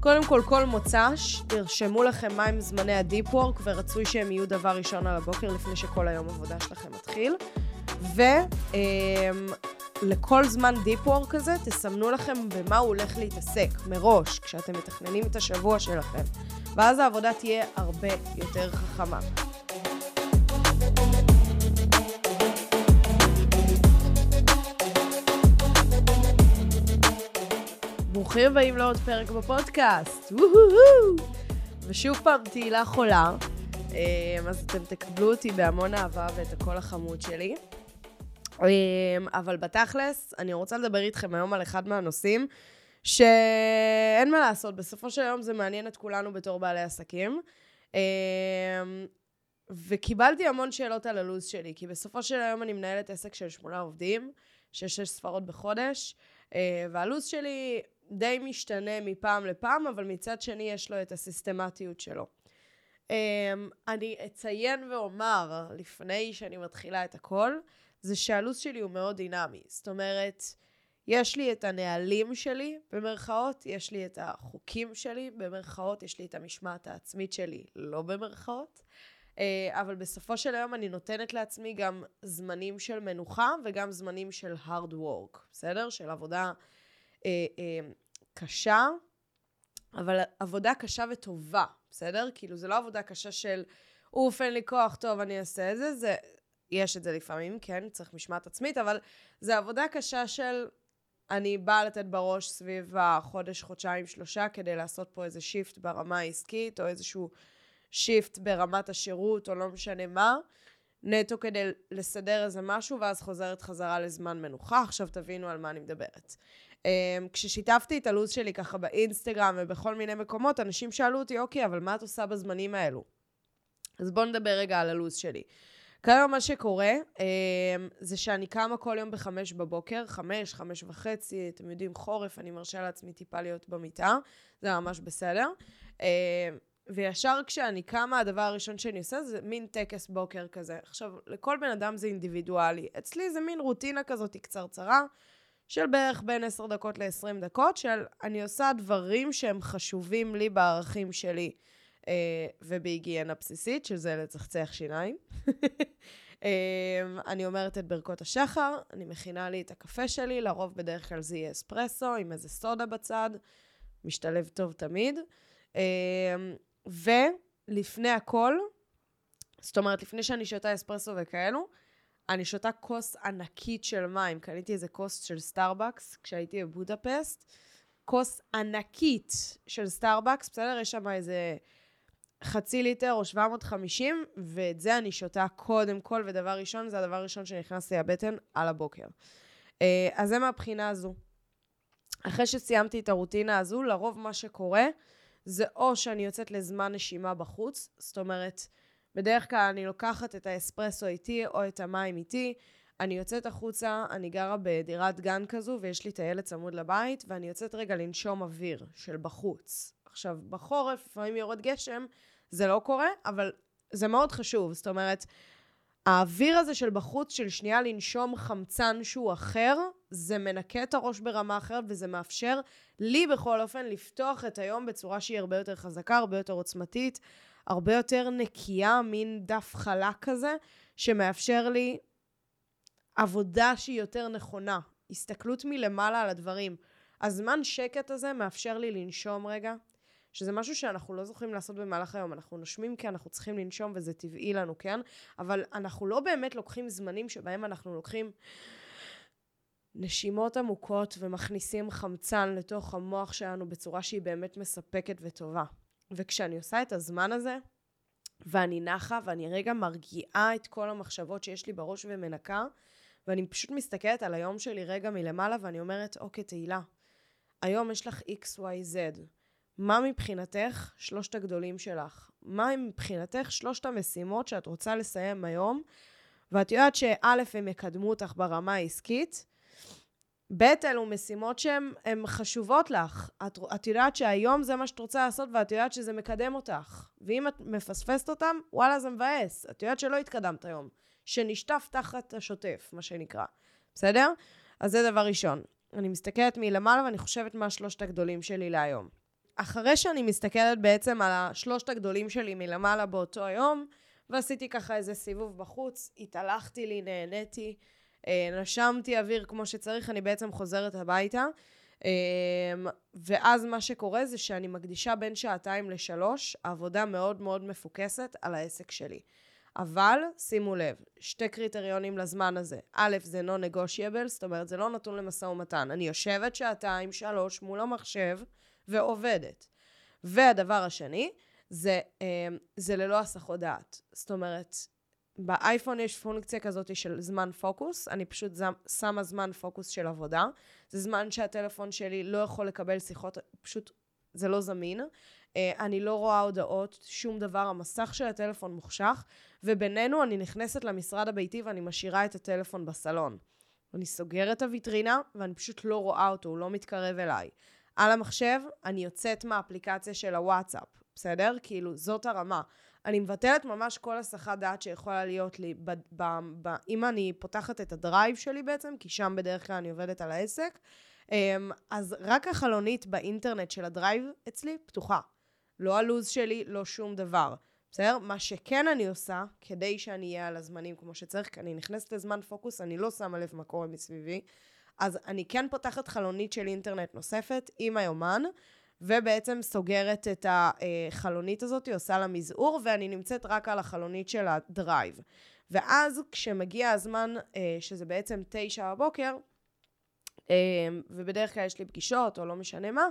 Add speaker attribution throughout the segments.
Speaker 1: קודם כל, כל מוצ"ש, תרשמו לכם מהם זמני ה deep work, ורצוי שהם יהיו דבר ראשון על הבוקר לפני שכל היום עבודה שלכם מתחיל. ולכל אמ, זמן deep work כזה, תסמנו לכם במה הוא הולך להתעסק מראש, כשאתם מתכננים את השבוע שלכם. ואז העבודה תהיה הרבה יותר חכמה. ברוכים הבאים לעוד פרק בפודקאסט, ושוב פעם תהילה חולה, אמ, אז אתם תקבלו אותי בהמון אהבה ואת הקול החמוד שלי. אמ, אבל בתכלס, אני רוצה לדבר איתכם היום על אחד מהנושאים שאין מה לעשות, בסופו של יום זה מעניין את כולנו בתור בעלי עסקים. אמ, וקיבלתי המון שאלות על הלו"ז שלי, כי בסופו של היום אני מנהלת עסק של שמונה עובדים, שש ספרות בחודש, והלו"ז שלי די משתנה מפעם לפעם, אבל מצד שני יש לו את הסיסטמטיות שלו. Um, אני אציין ואומר, לפני שאני מתחילה את הכל, זה שהלו"ז שלי הוא מאוד דינמי. זאת אומרת, יש לי את הנהלים שלי, במרכאות, יש לי את החוקים שלי, במרכאות, יש לי את המשמעת העצמית שלי, לא במרכאות. Uh, אבל בסופו של היום אני נותנת לעצמי גם זמנים של מנוחה וגם זמנים של hard work, בסדר? של עבודה אה, אה, קשה, אבל עבודה קשה וטובה, בסדר? כאילו, זה לא עבודה קשה של, אוף, אין לי כוח, טוב, אני אעשה את זה. זה, יש את זה לפעמים, כן, צריך משמעת עצמית, אבל זה עבודה קשה של, אני באה לתת בראש סביב החודש, חודשיים, שלושה, כדי לעשות פה איזה shift ברמה העסקית, או איזשהו shift ברמת השירות, או לא משנה מה. נטו כדי לסדר איזה משהו, ואז חוזרת חזרה לזמן מנוחה. עכשיו תבינו על מה אני מדברת. Um, כששיתפתי את הלו"ז שלי ככה באינסטגרם ובכל מיני מקומות, אנשים שאלו אותי, אוקיי, אבל מה את עושה בזמנים האלו? אז בואו נדבר רגע על הלו"ז שלי. כיום מה שקורה, um, זה שאני קמה כל יום בחמש בבוקר, חמש, חמש וחצי, אתם יודעים, חורף, אני מרשה לעצמי טיפה להיות במיטה, זה ממש בסדר. וישר כשאני קמה, הדבר הראשון שאני עושה זה מין טקס בוקר כזה. עכשיו, לכל בן אדם זה אינדיבידואלי. אצלי זה מין רוטינה כזאת קצרצרה. של בערך בין 10 דקות ל-20 דקות, של אני עושה דברים שהם חשובים לי בערכים שלי אה, ובהיגיינה בסיסית, שזה לצחצח שיניים. אה, אני אומרת את ברכות השחר, אני מכינה לי את הקפה שלי, לרוב בדרך כלל זה יהיה אספרסו עם איזה סודה בצד, משתלב טוב תמיד. אה, ולפני הכל, זאת אומרת, לפני שאני שותה אספרסו וכאלו, אני שותה כוס ענקית של מים. קניתי איזה כוס של סטארבקס כשהייתי בבודפסט. כוס ענקית של סטארבקס, בסדר? יש שם איזה חצי ליטר או 750, ואת זה אני שותה קודם כל, ודבר ראשון, זה הדבר הראשון שנכנס לי הבטן על הבוקר. אה, אז זה מהבחינה הזו. אחרי שסיימתי את ה routine הזו, לרוב מה שקורה זה או שאני יוצאת לזמן נשימה בחוץ, זאת אומרת, בדרך כלל אני לוקחת את האספרסו איתי או את המים איתי, אני יוצאת החוצה, אני גרה בדירת גן כזו ויש לי הילד צמוד לבית, ואני יוצאת רגע לנשום אוויר של בחוץ. עכשיו, בחורף, לפעמים יורד גשם, זה לא קורה, אבל זה מאוד חשוב. זאת אומרת, האוויר הזה של בחוץ, של שנייה לנשום חמצן שהוא אחר, זה מנקה את הראש ברמה אחרת וזה מאפשר לי בכל אופן לפתוח את היום בצורה שהיא הרבה יותר חזקה, הרבה יותר עוצמתית. הרבה יותר נקייה, מין דף חלק כזה, שמאפשר לי עבודה שהיא יותר נכונה, הסתכלות מלמעלה על הדברים. הזמן שקט הזה מאפשר לי לנשום רגע, שזה משהו שאנחנו לא זוכרים לעשות במהלך היום. אנחנו נושמים כי אנחנו צריכים לנשום וזה טבעי לנו, כן? אבל אנחנו לא באמת לוקחים זמנים שבהם אנחנו לוקחים נשימות עמוקות ומכניסים חמצן לתוך המוח שלנו בצורה שהיא באמת מספקת וטובה. וכשאני עושה את הזמן הזה, ואני נחה, ואני רגע מרגיעה את כל המחשבות שיש לי בראש ומנקה, ואני פשוט מסתכלת על היום שלי רגע מלמעלה, ואני אומרת, אוקיי, תהילה, היום יש לך XYZ. מה מבחינתך שלושת הגדולים שלך? מה מבחינתך שלושת המשימות שאת רוצה לסיים היום? ואת יודעת שא', הם יקדמו אותך ברמה העסקית, ב', אלו משימות שהן חשובות לך. את, את יודעת שהיום זה מה שאת רוצה לעשות ואת יודעת שזה מקדם אותך. ואם את מפספסת אותם, וואלה, זה מבאס. את יודעת שלא התקדמת היום. שנשטף תחת השוטף, מה שנקרא. בסדר? אז זה דבר ראשון. אני מסתכלת מלמעלה ואני חושבת מה שלושת הגדולים שלי להיום. אחרי שאני מסתכלת בעצם על השלושת הגדולים שלי מלמעלה באותו היום, ועשיתי ככה איזה סיבוב בחוץ, התהלכתי לי, נהניתי, נשמתי אוויר כמו שצריך, אני בעצם חוזרת הביתה. אה, ואז מה שקורה זה שאני מקדישה בין שעתיים לשלוש עבודה מאוד מאוד מפוקסת על העסק שלי. אבל שימו לב, שתי קריטריונים לזמן הזה. א', זה non-negotiable, זאת אומרת, זה לא נתון למשא ומתן. אני יושבת שעתיים, שלוש, מול המחשב ועובדת. והדבר השני, זה, אה, זה ללא הסחות דעת. זאת אומרת, באייפון יש פונקציה כזאת של זמן פוקוס, אני פשוט שמה זמן פוקוס של עבודה. זה זמן שהטלפון שלי לא יכול לקבל שיחות, פשוט זה לא זמין. אה, אני לא רואה הודעות, שום דבר, המסך של הטלפון מוחשך, ובינינו אני נכנסת למשרד הביתי ואני משאירה את הטלפון בסלון. אני סוגרת את הוויטרינה ואני פשוט לא רואה אותו, הוא לא מתקרב אליי. על המחשב אני יוצאת מהאפליקציה של הוואטסאפ, בסדר? כאילו, זאת הרמה. אני מבטלת ממש כל הסחת דעת שיכולה להיות לי, ב, ב, ב, אם אני פותחת את הדרייב שלי בעצם, כי שם בדרך כלל אני עובדת על העסק, אמ, אז רק החלונית באינטרנט של ה drive אצלי פתוחה. לא הלו"ז שלי, לא שום דבר. בסדר? מה שכן אני עושה, כדי שאני אהיה על הזמנים כמו שצריך, כי אני נכנסת לזמן פוקוס, אני לא שמה לב מה קורה מסביבי, אז אני כן פותחת חלונית של אינטרנט נוספת עם היומן, ובעצם סוגרת את החלונית הזאת, עושה לה מזעור, ואני נמצאת רק על החלונית של ה drive. ואז כשמגיע הזמן, אה, שזה בעצם תשע בבוקר, אה, ובדרך כלל יש לי פגישות, או לא משנה מה,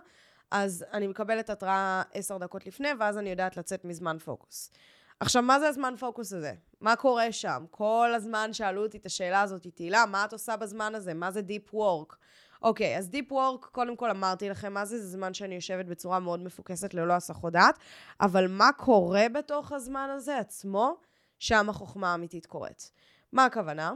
Speaker 1: אז אני מקבלת התראה עשר דקות לפני, ואז אני יודעת לצאת מזמן פוקוס. עכשיו, מה זה הזמן פוקוס הזה? מה קורה שם? כל הזמן שאלו אותי את השאלה הזאת, תהילה, מה את עושה בזמן הזה? מה זה Deep Work? אוקיי, אז Deep Work, קודם כל אמרתי לכם מה זה, זה זמן שאני יושבת בצורה מאוד מפוקסת ללא הסחות דעת, אבל מה קורה בתוך הזמן הזה עצמו? שם החוכמה האמיתית קורית. מה הכוונה?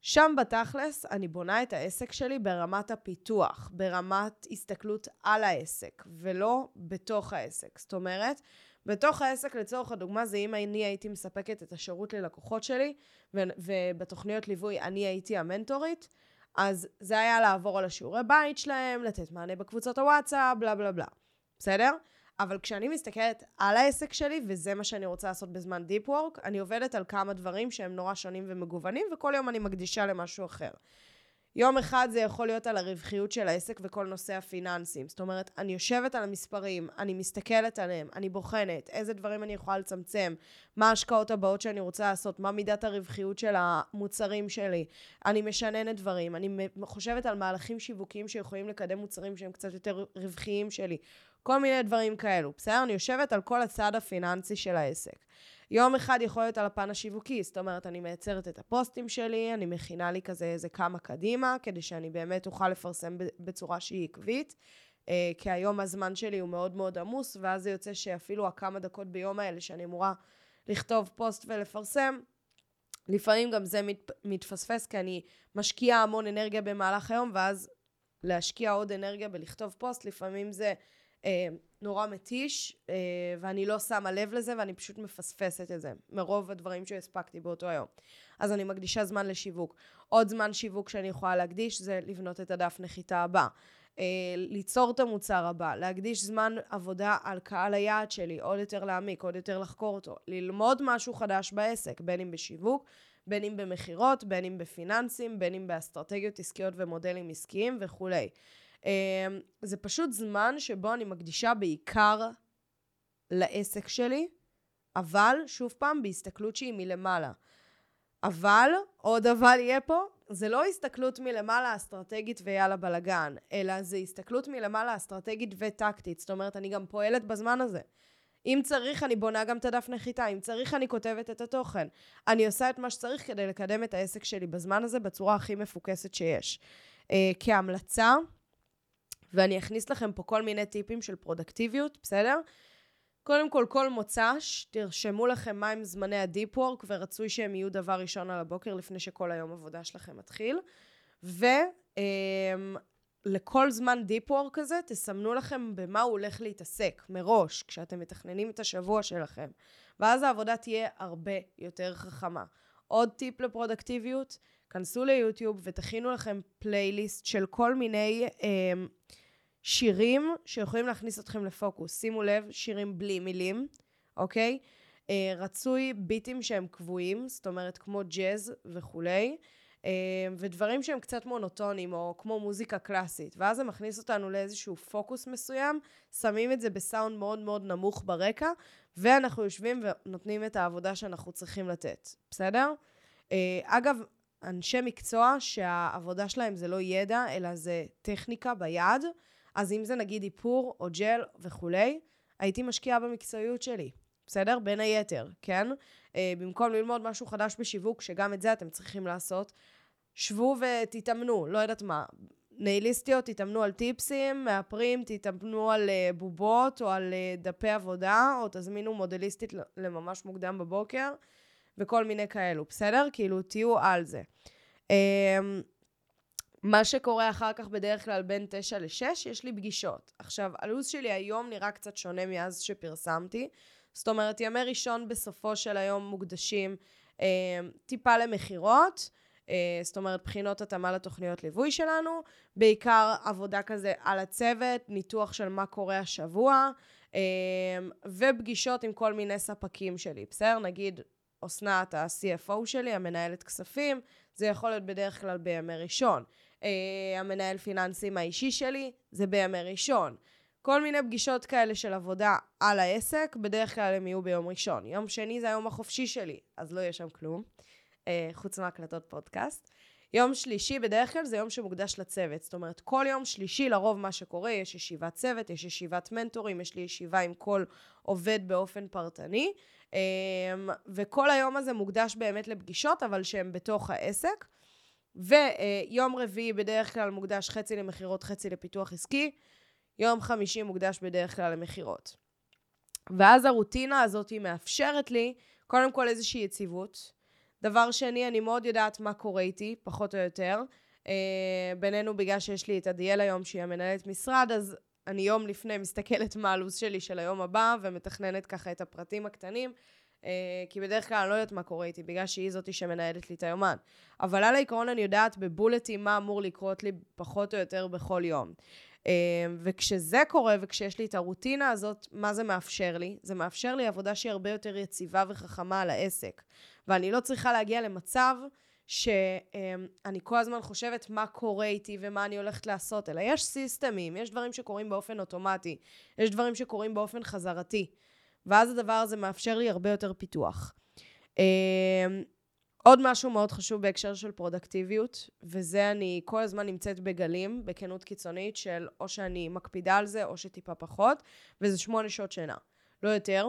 Speaker 1: שם בתכלס אני בונה את העסק שלי ברמת הפיתוח, ברמת הסתכלות על העסק, ולא בתוך העסק. זאת אומרת, בתוך העסק, לצורך הדוגמה, זה אם אני הייתי מספקת את השירות ללקוחות שלי, ו- ובתוכניות ליווי אני הייתי המנטורית, אז זה היה לעבור על השיעורי בית שלהם, לתת מענה בקבוצות הוואטסאפ, בלה בלה בלה. בסדר? אבל כשאני מסתכלת על העסק שלי, וזה מה שאני רוצה לעשות בזמן Deep Work, אני עובדת על כמה דברים שהם נורא שונים ומגוונים, וכל יום אני מקדישה למשהו אחר. יום אחד זה יכול להיות על הרווחיות של העסק וכל נושא הפיננסים. זאת אומרת, אני יושבת על המספרים, אני מסתכלת עליהם, אני בוחנת איזה דברים אני יכולה לצמצם, מה ההשקעות הבאות שאני רוצה לעשות, מה מידת הרווחיות של המוצרים שלי. אני משננת דברים, אני חושבת על מהלכים שיווקיים שיכולים לקדם מוצרים שהם קצת יותר רווחיים שלי. כל מיני דברים כאלו, בסדר? אני יושבת על כל הצד הפיננסי של העסק. יום אחד יכול להיות על הפן השיווקי, זאת אומרת, אני מייצרת את הפוסטים שלי, אני מכינה לי כזה איזה כמה קדימה, כדי שאני באמת אוכל לפרסם בצורה שהיא עקבית. אה, כי היום הזמן שלי הוא מאוד מאוד עמוס, ואז זה יוצא שאפילו הכמה דקות ביום האלה שאני אמורה לכתוב פוסט ולפרסם, לפעמים גם זה מת, מתפספס, כי אני משקיעה המון אנרגיה במהלך היום, ואז להשקיע עוד אנרגיה בלכתוב פוסט, לפעמים זה אה, נורא מתיש, אה, ואני לא שמה לב לזה, ואני פשוט מפספסת את זה, מרוב הדברים שהספקתי באותו היום. אז אני מקדישה זמן לשיווק. עוד זמן שיווק שאני יכולה להקדיש זה לבנות את הדף נחיתה הבא. אה, ליצור את המוצר הבא, להקדיש זמן עבודה על קהל היעד שלי, עוד יותר להעמיק, עוד יותר לחקור אותו, ללמוד משהו חדש בעסק, בין אם בשיווק, בין אם במכירות, בין אם בפיננסים, בין אם באסטרטגיות עסקיות ומודלים עסקיים וכולי. אמ, זה פשוט זמן שבו אני מקדישה בעיקר לעסק שלי, אבל, שוב פעם, בהסתכלות שהיא מלמעלה. אבל, עוד אבל יהיה פה, זה לא הסתכלות מלמעלה אסטרטגית ויאללה בלאגן, אלא זה הסתכלות מלמעלה אסטרטגית וטקטית. זאת אומרת, אני גם פועלת בזמן הזה. אם צריך, אני בונה גם את הדף נחיתה, אם צריך, אני כותבת את התוכן. אני עושה את מה שצריך כדי לקדם את העסק שלי בזמן הזה בצורה הכי מפוקסת שיש. Uh, כהמלצה, ואני אכניס לכם פה כל מיני טיפים של פרודקטיביות, בסדר? קודם כל, כל מוצ"ש, תרשמו לכם מהם זמני הדיפ וורק, ורצוי שהם יהיו דבר ראשון על הבוקר לפני שכל היום עבודה שלכם מתחיל. ולכל אמ, זמן deep work כזה, תסמנו לכם במה הוא הולך להתעסק מראש, כשאתם מתכננים את השבוע שלכם. ואז העבודה תהיה הרבה יותר חכמה. עוד טיפ לפרודקטיביות, כנסו ליוטיוב ותכינו לכם פלייליסט של כל מיני... אה, שירים שיכולים להכניס אתכם לפוקוס. שימו לב, שירים בלי מילים, אוקיי? אה, רצוי beatים שהם קבועים, זאת אומרת כמו ג'אז וכולי, אה, ודברים שהם קצת מונוטונים, או כמו מוזיקה קלאסית. ואז זה מכניס אותנו לאיזשהו פוקוס מסוים, שמים את זה בסאונד מאוד מאוד נמוך ברקע, ואנחנו יושבים ונותנים את העבודה שאנחנו צריכים לתת, בסדר? אה, אגב, אנשי מקצוע שהעבודה שלהם זה לא ידע, אלא זה טכניקה ביד, אז אם זה נגיד איפור או ג'ל וכולי, הייתי משקיעה במקצועיות שלי, בסדר? בין היתר, כן? אה, במקום ללמוד משהו חדש בשיווק, שגם את זה אתם צריכים לעשות, שבו ותתאמנו, לא יודעת מה. נייליסטיות, תתאמנו על טיפסים, מאפרים, תתאמנו על uh, בובות או על uh, דפי עבודה, או תזמינו מודליסטית לממש מוקדם בבוקר, וכל מיני כאלו, בסדר? כאילו, תהיו על זה. Uh, מה שקורה אחר כך בדרך כלל בין 9 ל-6, יש לי פגישות. עכשיו, הלו"ז שלי היום נראה קצת שונה מאז שפרסמתי. זאת אומרת, ימי ראשון בסופו של היום מוקדשים אה, טיפה למכירות, אה, זאת אומרת, בחינות התאמה לתוכניות ליווי שלנו, בעיקר עבודה כזה על הצוות, ניתוח של מה קורה השבוע, אה, ופגישות עם כל מיני ספקים שלי, בסדר? נגיד, אסנת, ה-CFO שלי, המנהלת כספים, זה יכול להיות בדרך כלל בימי ראשון. אה, המנהל פיננסים האישי שלי, זה בימי ראשון. כל מיני פגישות כאלה של עבודה על העסק, בדרך כלל הם יהיו ביום ראשון. יום שני זה היום החופשי שלי, אז לא יהיה שם כלום, אה, חוץ מהקלטות פודקאסט. יום שלישי בדרך כלל זה יום שמוקדש לצוות. זאת אומרת, כל יום שלישי לרוב מה שקורה, יש ישיבת צוות, יש ישיבת מנטורים, יש לי ישיבה עם כל עובד באופן פרטני, אה, וכל היום הזה מוקדש באמת לפגישות, אבל שהן בתוך העסק. ויום רביעי בדרך כלל מוקדש חצי למכירות, חצי לפיתוח עסקי. יום חמישי מוקדש בדרך כלל למכירות. ואז הרוטינה הזאת מאפשרת לי קודם כל איזושהי יציבות. דבר שני, אני מאוד יודעת מה קורה איתי, פחות או יותר. אה, בינינו, בגלל שיש לי את עדיאל היום, שהיא המנהלת משרד, אז אני יום לפני מסתכלת מה הלו"ז שלי של היום הבא, ומתכננת ככה את הפרטים הקטנים. אה, כי בדרך כלל אני לא יודעת מה קורה איתי, בגלל שהיא זאתי שמנהלת לי את היומן. אבל על העיקרון אני יודעת בבולטים מה אמור לקרות לי פחות או יותר בכל יום. אה, וכשזה קורה וכשיש לי את הרוטינה הזאת, מה זה מאפשר לי? זה מאפשר לי עבודה שהיא הרבה יותר יציבה וחכמה על העסק. ואני לא צריכה להגיע למצב שאני כל הזמן חושבת מה קורה איתי ומה אני הולכת לעשות, אלא יש סיסטמים, יש דברים שקורים באופן אוטומטי, יש דברים שקורים באופן חזרתי. ואז הדבר הזה מאפשר לי הרבה יותר פיתוח. אמ, עוד משהו מאוד חשוב בהקשר של פרודקטיביות, וזה אני כל הזמן נמצאת בגלים, בכנות קיצונית של או שאני מקפידה על זה או שטיפה פחות, וזה שמונה שעות שינה. לא יותר,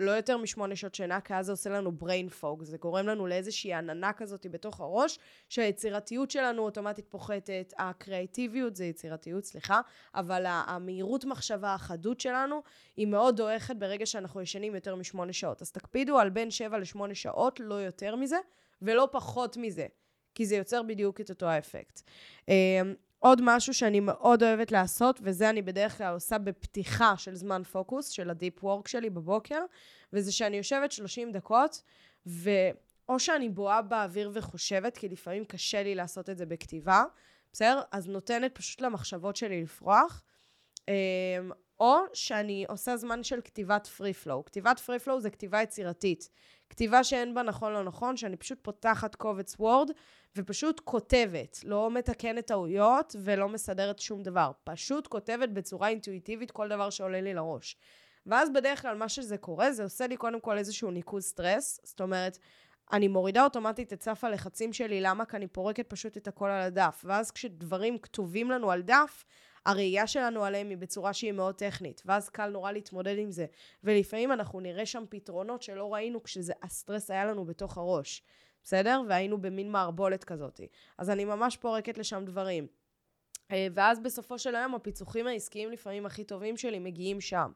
Speaker 1: לא יותר משמונה שעות שינה, כי אז זה עושה לנו brain fog, זה גורם לנו לאיזושהי עננה כזאת בתוך הראש, שהיצירתיות שלנו אוטומטית פוחתת, הקריאטיביות זה יצירתיות, סליחה, אבל המהירות מחשבה, החדות שלנו, היא מאוד דועכת ברגע שאנחנו ישנים יותר משמונה שעות. אז תקפידו על בין שבע לשמונה שעות, לא יותר מזה, ולא פחות מזה, כי זה יוצר בדיוק את אותו האפקט. עוד משהו שאני מאוד אוהבת לעשות, וזה אני בדרך כלל עושה בפתיחה של זמן פוקוס, של ה deep work שלי בבוקר, וזה שאני יושבת 30 דקות, ואו שאני בואה באוויר וחושבת, כי לפעמים קשה לי לעשות את זה בכתיבה, בסדר? אז נותנת פשוט למחשבות שלי לפרוח. אמ, או שאני עושה זמן של כתיבת free flow. כתיבת free flow זה כתיבה יצירתית. כתיבה שאין בה נכון לא נכון, שאני פשוט פותחת קובץ וורד ופשוט כותבת, לא מתקנת טעויות ולא מסדרת שום דבר. פשוט כותבת בצורה אינטואיטיבית כל דבר שעולה לי לראש. ואז בדרך כלל מה שזה קורה, זה עושה לי קודם כל איזשהו ניקוז סטרס. זאת אומרת, אני מורידה אוטומטית את סף הלחצים שלי, למה? כי אני פורקת פשוט את הכל על הדף. ואז כשדברים כתובים לנו על דף, הראייה שלנו עליהם היא בצורה שהיא מאוד טכנית, ואז קל נורא להתמודד עם זה. ולפעמים אנחנו נראה שם פתרונות שלא ראינו כשהסטרס היה לנו בתוך הראש, בסדר? והיינו במין מערבולת כזאת. אז אני ממש פורקת לשם דברים. אה, ואז בסופו של היום הפיצוחים העסקיים לפעמים הכי טובים שלי מגיעים שם,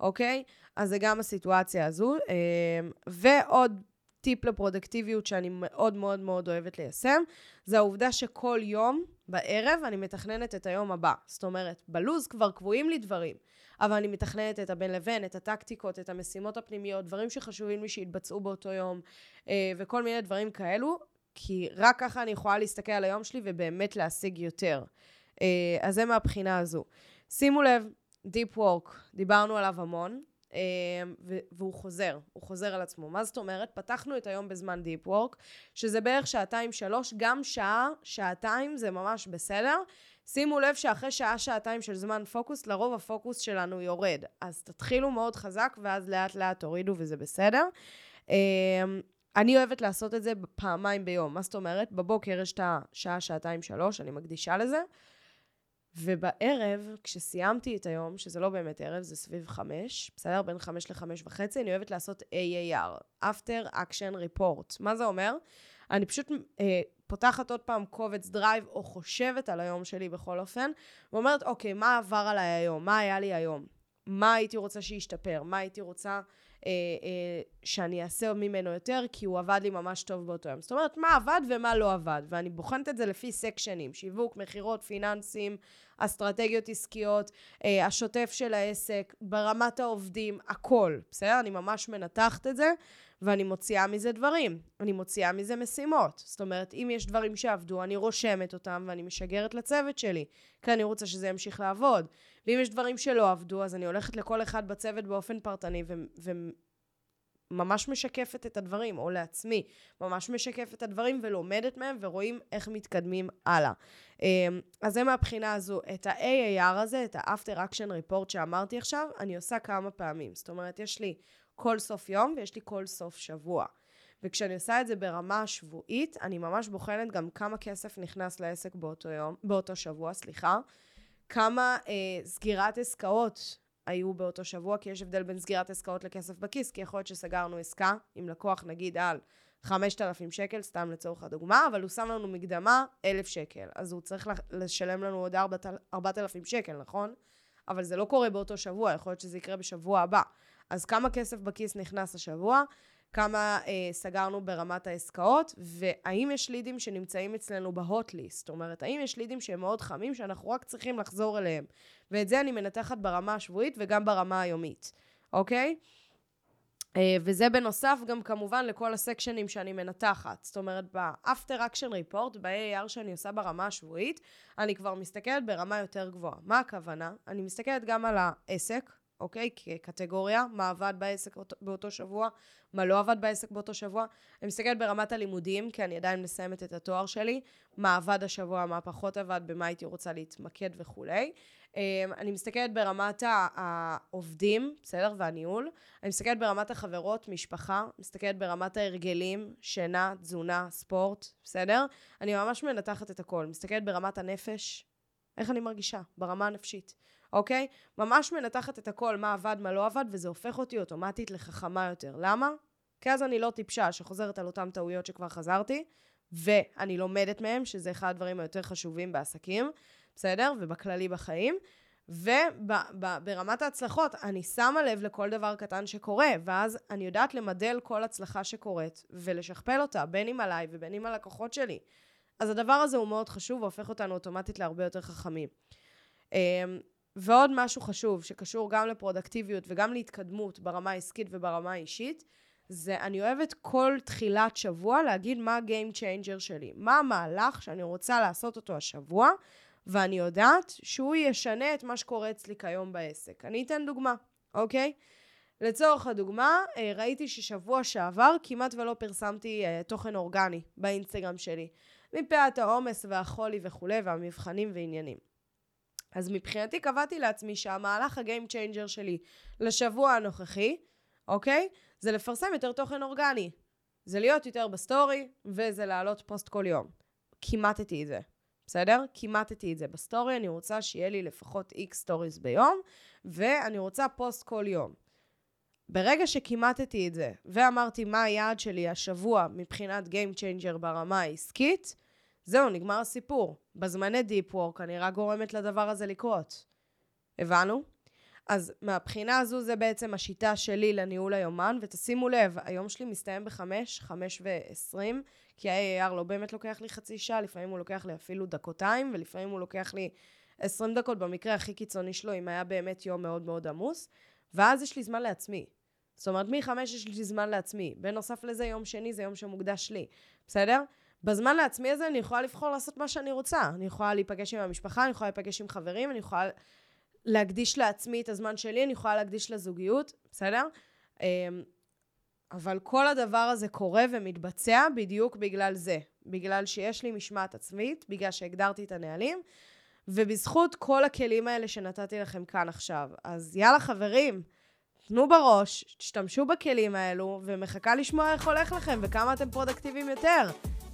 Speaker 1: אוקיי? אז זה גם הסיטואציה הזו. אה, ועוד טיפ לפרודקטיביות שאני מאוד מאוד מאוד אוהבת ליישם, זה העובדה שכל יום בערב אני מתכננת את היום הבא. זאת אומרת, בלוז כבר קבועים לי דברים, אבל אני מתכננת את הבין לבין, את הטקטיקות, את המשימות הפנימיות, דברים שחשובים לי שיתבצעו באותו יום, אה, וכל מיני דברים כאלו, כי רק ככה אני יכולה להסתכל על היום שלי ובאמת להשיג יותר. אה, אז זה מהבחינה הזו. שימו לב, Deep Work, דיברנו עליו המון, והוא חוזר, הוא חוזר על עצמו. מה זאת אומרת? פתחנו את היום בזמן Deep Work, שזה בערך שעתיים-שלוש, גם שעה, שעתיים זה ממש בסדר. שימו לב שאחרי שעה-שעתיים של זמן פוקוס, לרוב הפוקוס שלנו יורד. אז תתחילו מאוד חזק, ואז לאט-לאט תורידו וזה בסדר. אה, אני אוהבת לעשות את זה פעמיים ביום. מה זאת אומרת? בבוקר יש את השעה, שעתיים, שלוש, אני מקדישה לזה. ובערב, כשסיימתי את היום, שזה לא באמת ערב, זה סביב חמש, בסדר? בין חמש לחמש וחצי, אני אוהבת לעשות AAR, After Action Report. מה זה אומר? אני פשוט אה, פותחת עוד פעם קובץ drive, או חושבת על היום שלי בכל אופן, ואומרת, אוקיי, מה עבר עליי היום? מה היה לי היום? מה הייתי רוצה שישתפר? מה הייתי רוצה שאני אעשה ממנו יותר, כי הוא עבד לי ממש טוב באותו יום. זאת אומרת, מה עבד ומה לא עבד, ואני בוחנת את זה לפי סקשנים, שיווק, מכירות, פיננסים, אסטרטגיות עסקיות, אה, השוטף של העסק, ברמת העובדים, הכל, בסדר? אני ממש מנתחת את זה, ואני מוציאה מזה דברים. אני מוציאה מזה משימות. זאת אומרת, אם יש דברים שעבדו, אני רושמת אותם ואני משגרת לצוות שלי, כי אני רוצה שזה ימשיך לעבוד. ואם יש דברים שלא עבדו, אז אני הולכת לכל אחד בצוות באופן פרטני וממש משקפת את הדברים, או לעצמי, ממש משקפת את הדברים ולומדת מהם ורואים איך מתקדמים הלאה. אמ, אז זה מהבחינה הזו. את ה-AAR הזה, את ה-After Action Report שאמרתי עכשיו, אני עושה כמה פעמים. זאת אומרת, יש לי כל סוף יום ויש לי כל סוף שבוע. וכשאני עושה את זה ברמה השבועית, אני ממש בוחנת גם כמה כסף נכנס לעסק באותו יום, באותו שבוע, סליחה. כמה אה, סגירת עסקאות היו באותו שבוע, כי יש הבדל בין סגירת עסקאות לכסף בכיס, כי יכול להיות שסגרנו עסקה עם לקוח נגיד על 5,000 שקל, סתם לצורך הדוגמה, אבל הוא שם לנו מקדמה 1,000 שקל, אז הוא צריך לשלם לנו עוד 4,000 שקל, נכון? אבל זה לא קורה באותו שבוע, יכול להיות שזה יקרה בשבוע הבא. אז כמה כסף בכיס נכנס השבוע, כמה אה, סגרנו ברמת העסקאות, והאם יש לידים שנמצאים אצלנו בהוט-ליסט. זאת אומרת, האם יש לידים שהם מאוד חמים, שאנחנו רק צריכים לחזור אליהם. ואת זה אני מנתחת ברמה השבועית וגם ברמה היומית, אוקיי? אה, וזה בנוסף גם כמובן לכל הסקשנים שאני מנתחת. זאת אומרת, ב-after action report, ב-AR שאני עושה ברמה השבועית, אני כבר מסתכלת ברמה יותר גבוהה. מה הכוונה? אני מסתכלת גם על העסק, אוקיי? כקטגוריה, מה עבד בעסק באותו שבוע, מה לא עבד בעסק באותו שבוע. אני מסתכלת ברמת הלימודים, כי אני עדיין מסיימת את התואר שלי, מה עבד השבוע, מה פחות עבד, במה הייתי רוצה להתמקד וכולי. אמ, אני מסתכלת ברמת העובדים, בסדר? והניהול. אני מסתכלת ברמת החברות, משפחה, מסתכלת ברמת ההרגלים, שינה, תזונה, ספורט, בסדר? אני ממש מנתחת את הכל. מסתכלת ברמת הנפש, איך אני מרגישה, ברמה הנפשית. אוקיי? ממש מנתחת את הכל, מה עבד, מה לא עבד, וזה הופך אותי אוטומטית לחכמה יותר. למה? כי אז אני לא טיפשה שחוזרת על אותן טעויות שכבר חזרתי, ואני לומדת מהם, שזה אחד הדברים היותר חשובים בעסקים, בסדר? ובכללי בחיים. וברמת ההצלחות, אני שמה לב לכל דבר קטן שקורה, ואז אני יודעת למדל כל הצלחה שקורית, ולשכפל אותה, בין אם עליי ובין אם על לקוחות שלי. אז הדבר הזה הוא מאוד חשוב, והופך אותנו אוטומטית להרבה יותר חכמים. ועוד משהו חשוב, שקשור גם לפרודקטיביות וגם להתקדמות ברמה העסקית וברמה האישית, זה אני אוהבת כל תחילת שבוע להגיד מה ה-game changer שלי. מה המהלך שאני רוצה לעשות אותו השבוע, ואני יודעת שהוא ישנה את מה שקורה אצלי כיום בעסק. אני אתן דוגמה, אוקיי? לצורך הדוגמה, אה, ראיתי ששבוע שעבר כמעט ולא פרסמתי אה, תוכן אורגני באינסטגרם שלי. מפאת העומס והחולי וכולי, והמבחנים ועניינים. אז מבחינתי קבעתי לעצמי שהמהלך ה game changer שלי לשבוע הנוכחי, אוקיי? זה לפרסם יותר תוכן אורגני. זה להיות יותר בסטורי, וזה להעלות פוסט כל יום. כימתתי את זה, בסדר? כימתתי את זה בסטורי, אני רוצה שיהיה לי לפחות X stories ביום, ואני רוצה פוסט כל יום. ברגע שכימתתי את זה, ואמרתי מה היעד שלי השבוע מבחינת Game Changer ברמה העסקית, זהו, נגמר הסיפור. בזמני deep work אני רק גורמת לדבר הזה לקרות. הבנו? אז מהבחינה הזו זה בעצם השיטה שלי לניהול היומן, ותשימו לב, היום שלי מסתיים בחמש, חמש ועשרים, כי ה-AAR לא באמת לוקח לי חצי שעה, לפעמים הוא לוקח לי אפילו דקותיים, ולפעמים הוא לוקח לי עשרים דקות, במקרה הכי קיצוני שלו, אם היה באמת יום מאוד מאוד עמוס, ואז יש לי זמן לעצמי. זאת אומרת, מחמש יש לי זמן לעצמי. בנוסף לזה, יום שני זה יום שמוקדש לי, בסדר? בזמן לעצמי הזה אני יכולה לבחור לעשות מה שאני רוצה. אני יכולה להיפגש עם המשפחה, אני יכולה להיפגש עם חברים, אני יכולה להקדיש לעצמי את הזמן שלי, אני יכולה להקדיש לזוגיות, בסדר? אמ, אבל כל הדבר הזה קורה ומתבצע בדיוק בגלל זה. בגלל שיש לי משמעת עצמית, בגלל שהגדרתי את הנהלים, ובזכות כל הכלים האלה שנתתי לכם כאן עכשיו. אז יאללה חברים, תנו בראש, תשתמשו בכלים האלו, ומחכה לשמוע איך הולך לכם וכמה אתם פרודקטיביים יותר.